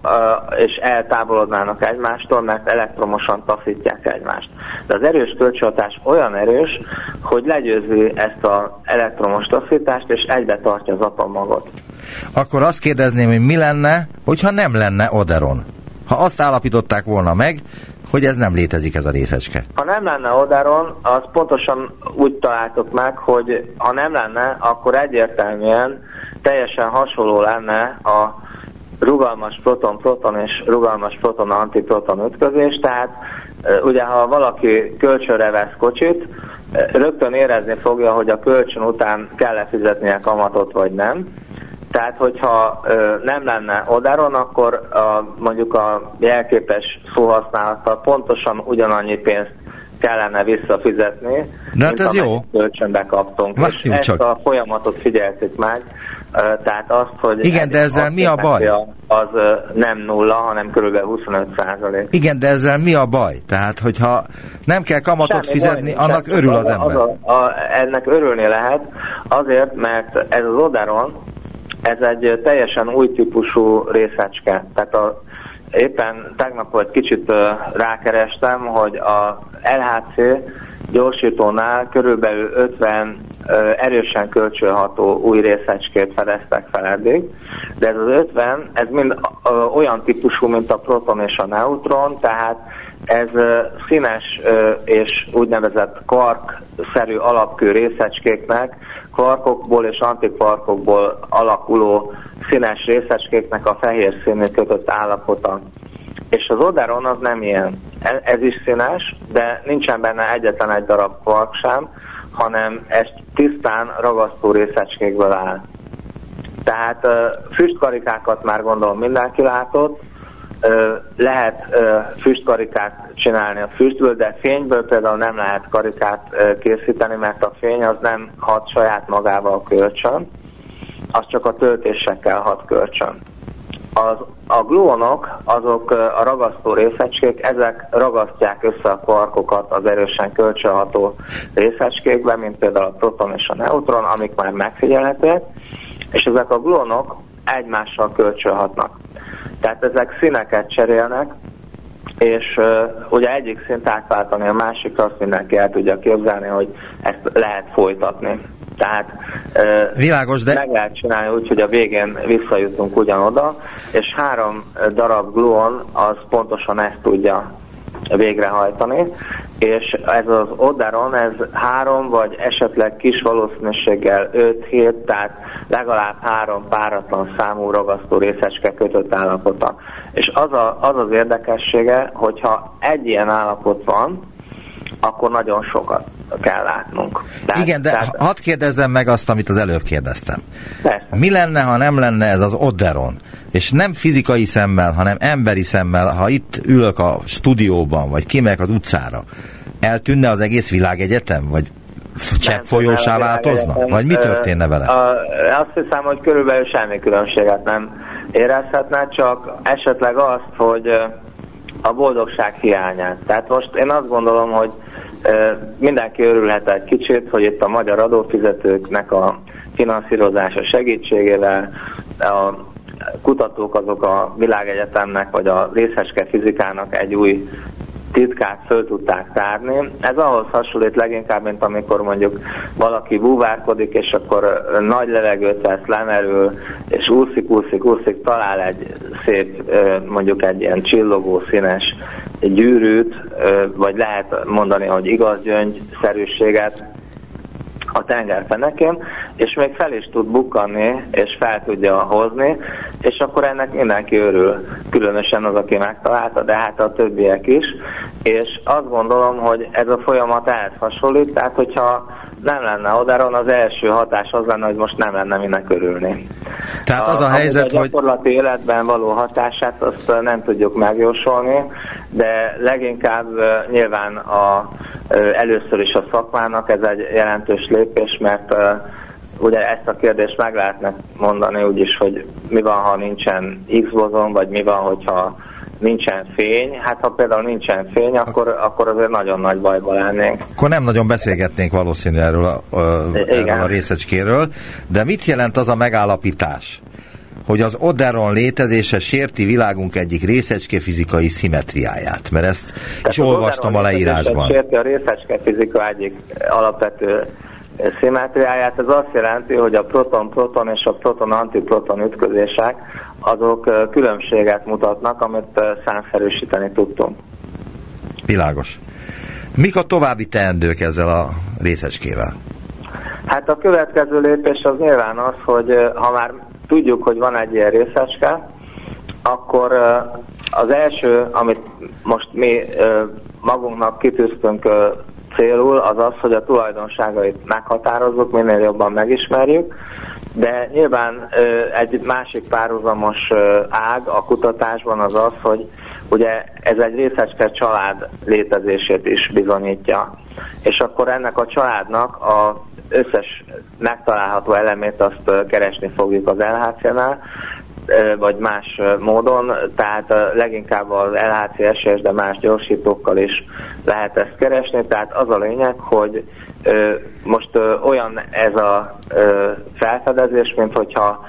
[SPEAKER 4] és eltávolodnának egymástól, mert elektromosan taszítják egymást. De az erős kölcsönhatás olyan erős, hogy legyőzi ezt az elektromos taszítást, és egybe tartja az atommagot.
[SPEAKER 2] Akkor azt kérdezném, hogy mi lenne, hogyha nem lenne Oderon? Ha azt állapították volna meg, hogy ez nem létezik ez a részecske.
[SPEAKER 4] Ha nem lenne Odaron, az pontosan úgy találtuk meg, hogy ha nem lenne, akkor egyértelműen teljesen hasonló lenne a rugalmas proton-proton és rugalmas proton-antiproton ütközés, tehát ugye ha valaki kölcsönre vesz kocsit, rögtön érezni fogja, hogy a kölcsön után kell-e fizetnie kamatot vagy nem. Tehát, hogyha ö, nem lenne odáron, akkor a, mondjuk a jelképes szóhasználattal pontosan ugyanannyi pénzt kellene visszafizetni,
[SPEAKER 5] De hát ez jó.
[SPEAKER 4] kölcsönbe kaptunk.
[SPEAKER 5] Várjunk
[SPEAKER 4] és ezt
[SPEAKER 5] csak.
[SPEAKER 4] a folyamatot figyeltük meg, tehát azt, hogy
[SPEAKER 5] Igen, de ezzel mi a baj?
[SPEAKER 4] Az nem nulla, hanem kb. 25 százalék.
[SPEAKER 5] Igen, de ezzel mi a baj? Tehát, hogyha nem kell kamatot
[SPEAKER 4] Semmi
[SPEAKER 5] fizetni,
[SPEAKER 4] baj,
[SPEAKER 5] annak örül az
[SPEAKER 4] a,
[SPEAKER 5] ember.
[SPEAKER 4] A, a, ennek örülni lehet, azért, mert ez az Oderon, ez egy teljesen új típusú részecske. Tehát a, éppen tegnap vagy kicsit rákerestem, hogy a LHC gyorsítónál körülbelül 50 ö, erősen kölcsönható új részecskét fedeztek fel eddig, de ez az 50, ez mind olyan típusú, mint a proton és a neutron, tehát ez színes és úgynevezett kvark-szerű alapkő részecskéknek, kvarkokból és antikvarkokból alakuló színes részecskéknek a fehér színű kötött állapota. És az Oderon az nem ilyen. E- Ez is színes, de nincsen benne egyetlen egy darab kvark sem, hanem ez tisztán ragasztó részecskékből áll. Tehát füstkarikákat már gondolom mindenki látott, lehet füstkarikát csinálni a füstből, de fényből például nem lehet karikát készíteni, mert a fény az nem hat saját magával kölcsön, az csak a töltésekkel hat kölcsön. Az, a gluonok, azok a ragasztó részecskék, ezek ragasztják össze a kvarkokat az erősen kölcsönható részecskékbe, mint például a proton és a neutron, amik már megfigyelhetőek, és ezek a gluonok egymással kölcsönhatnak. Tehát ezek színeket cserélnek, és uh, ugye egyik szint átváltani a másikra, azt mindenki el tudja képzelni, hogy ezt lehet folytatni. Tehát uh,
[SPEAKER 5] Világos, de
[SPEAKER 4] meg lehet csinálni úgy, hogy a végén visszajutunk ugyanoda, és három darab gluon az pontosan ezt tudja végrehajtani, és ez az Oderon, ez három vagy esetleg kis valószínűséggel 5-7, tehát legalább három páratlan számú ragasztó részecske kötött állapota. És az, a, az az érdekessége, hogyha egy ilyen állapot van, akkor nagyon sokat kell látnunk. Tehát,
[SPEAKER 5] igen, de
[SPEAKER 4] tehát,
[SPEAKER 5] hadd kérdezzem meg azt, amit az előbb kérdeztem.
[SPEAKER 4] persze.
[SPEAKER 5] Mi lenne, ha nem lenne ez az Oderon? És nem fizikai szemmel, hanem emberi szemmel, ha itt ülök a stúdióban, vagy kimegyek az utcára, eltűnne az egész világegyetem? Vagy csepp folyósá változna? Vagy mi történne vele?
[SPEAKER 4] Azt hiszem, hogy körülbelül semmi különbséget nem érezhetne, csak esetleg azt, hogy a boldogság hiányát. Tehát most én azt gondolom, hogy mindenki örülhet egy kicsit, hogy itt a magyar adófizetőknek a finanszírozása segítségével a kutatók azok a világegyetemnek vagy a részecske fizikának egy új titkát föl tudták tárni. Ez ahhoz hasonlít leginkább, mint amikor mondjuk valaki búvárkodik, és akkor nagy levegőt vesz, lemerül, és úszik, úszik, úszik, talál egy szép, mondjuk egy ilyen csillogó színes gyűrűt, vagy lehet mondani, hogy igaz gyöngyszerűséget, a tenger fenekén, és még fel is tud bukkanni, és fel tudja hozni, és akkor ennek mindenki örül, különösen az, aki megtalálta, de hát a többiek is, és azt gondolom, hogy ez a folyamat ehhez hasonlít, tehát hogyha nem lenne odáron, az első hatás az lenne, hogy most nem lenne minek örülni.
[SPEAKER 5] Tehát az a helyzet,
[SPEAKER 4] a
[SPEAKER 5] hogy
[SPEAKER 4] gyakorlati életben való hatását azt nem tudjuk megjósolni, de leginkább nyilván a, először is a szakmának ez egy jelentős lépés, mert ugye ezt a kérdést meg lehetne mondani úgyis, hogy mi van, ha nincsen X bozon, vagy mi van, hogyha nincsen fény. Hát ha például nincsen fény, akkor, akkor azért nagyon nagy bajba lennénk.
[SPEAKER 5] akkor nem nagyon beszélgetnénk valószínű erről a, a, erről a részecskéről, de mit jelent az a megállapítás, hogy az Oderon létezése sérti világunk egyik részecske fizikai szimetriáját, mert ezt is
[SPEAKER 4] Tehát az
[SPEAKER 5] olvastam a leírásban.
[SPEAKER 4] Sérti a részecske fizika egyik alapvető szimetriáját. Ez azt jelenti, hogy a proton-proton és a proton-antiproton ütközések azok különbséget mutatnak, amit számszerűsíteni tudtunk.
[SPEAKER 5] Világos. Mik a további teendők ezzel a részecskével?
[SPEAKER 4] Hát a következő lépés az nyilván az, hogy ha már tudjuk, hogy van egy ilyen részecske, akkor az első, amit most mi magunknak kitűztünk célul, az az, hogy a tulajdonságait meghatározzuk, minél jobban megismerjük, de nyilván egy másik párhuzamos ág a kutatásban az az, hogy ugye ez egy részecske család létezését is bizonyítja. És akkor ennek a családnak a összes megtalálható elemét azt keresni fogjuk az LHC-nál, vagy más módon, tehát leginkább az LHC-SS, de más gyorsítókkal is lehet ezt keresni, tehát az a lényeg, hogy most olyan ez a felfedezés, mint hogyha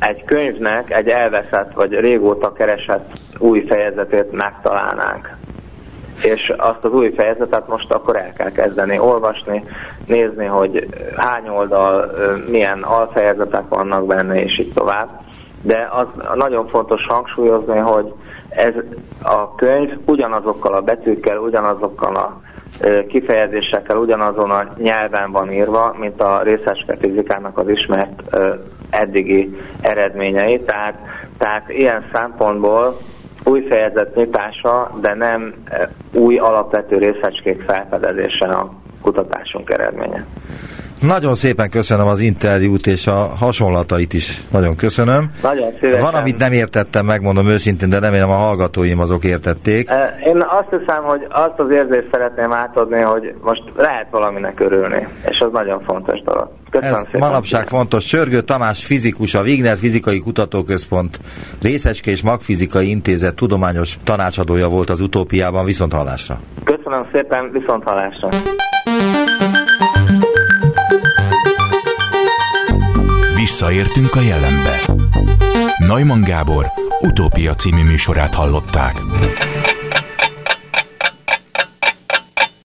[SPEAKER 4] egy könyvnek egy elveszett vagy régóta keresett új fejezetét megtalálnánk. És azt az új fejezetet most akkor el kell kezdeni olvasni, nézni, hogy hány oldal, milyen alfejezetek vannak benne, és így tovább. De az nagyon fontos hangsúlyozni, hogy ez a könyv ugyanazokkal a betűkkel, ugyanazokkal a kifejezésekkel ugyanazon a nyelven van írva, mint a részeske fizikának az ismert eddigi eredményei. Tehát, tehát ilyen szempontból új fejezet nyitása, de nem új alapvető részecskék felfedezése a kutatásunk eredménye.
[SPEAKER 2] Nagyon szépen köszönöm az interjút és a hasonlatait is. Nagyon köszönöm.
[SPEAKER 4] Nagyon szívesen.
[SPEAKER 2] Van, amit nem értettem, megmondom őszintén, de remélem a hallgatóim azok értették.
[SPEAKER 4] Én azt hiszem, hogy azt az érzést szeretném átadni, hogy most lehet valaminek örülni, és az nagyon fontos dolog.
[SPEAKER 2] Köszönöm Ez szépen. manapság szépen. fontos. Csörgő Tamás fizikus, a Wigner Fizikai Kutatóközpont Részecske és Magfizikai Intézet tudományos tanácsadója volt az utópiában. Viszont hallásra.
[SPEAKER 4] Köszönöm szépen, viszont hallásra.
[SPEAKER 1] Visszaértünk a jelenbe. Neumann Gábor utópia című műsorát hallották.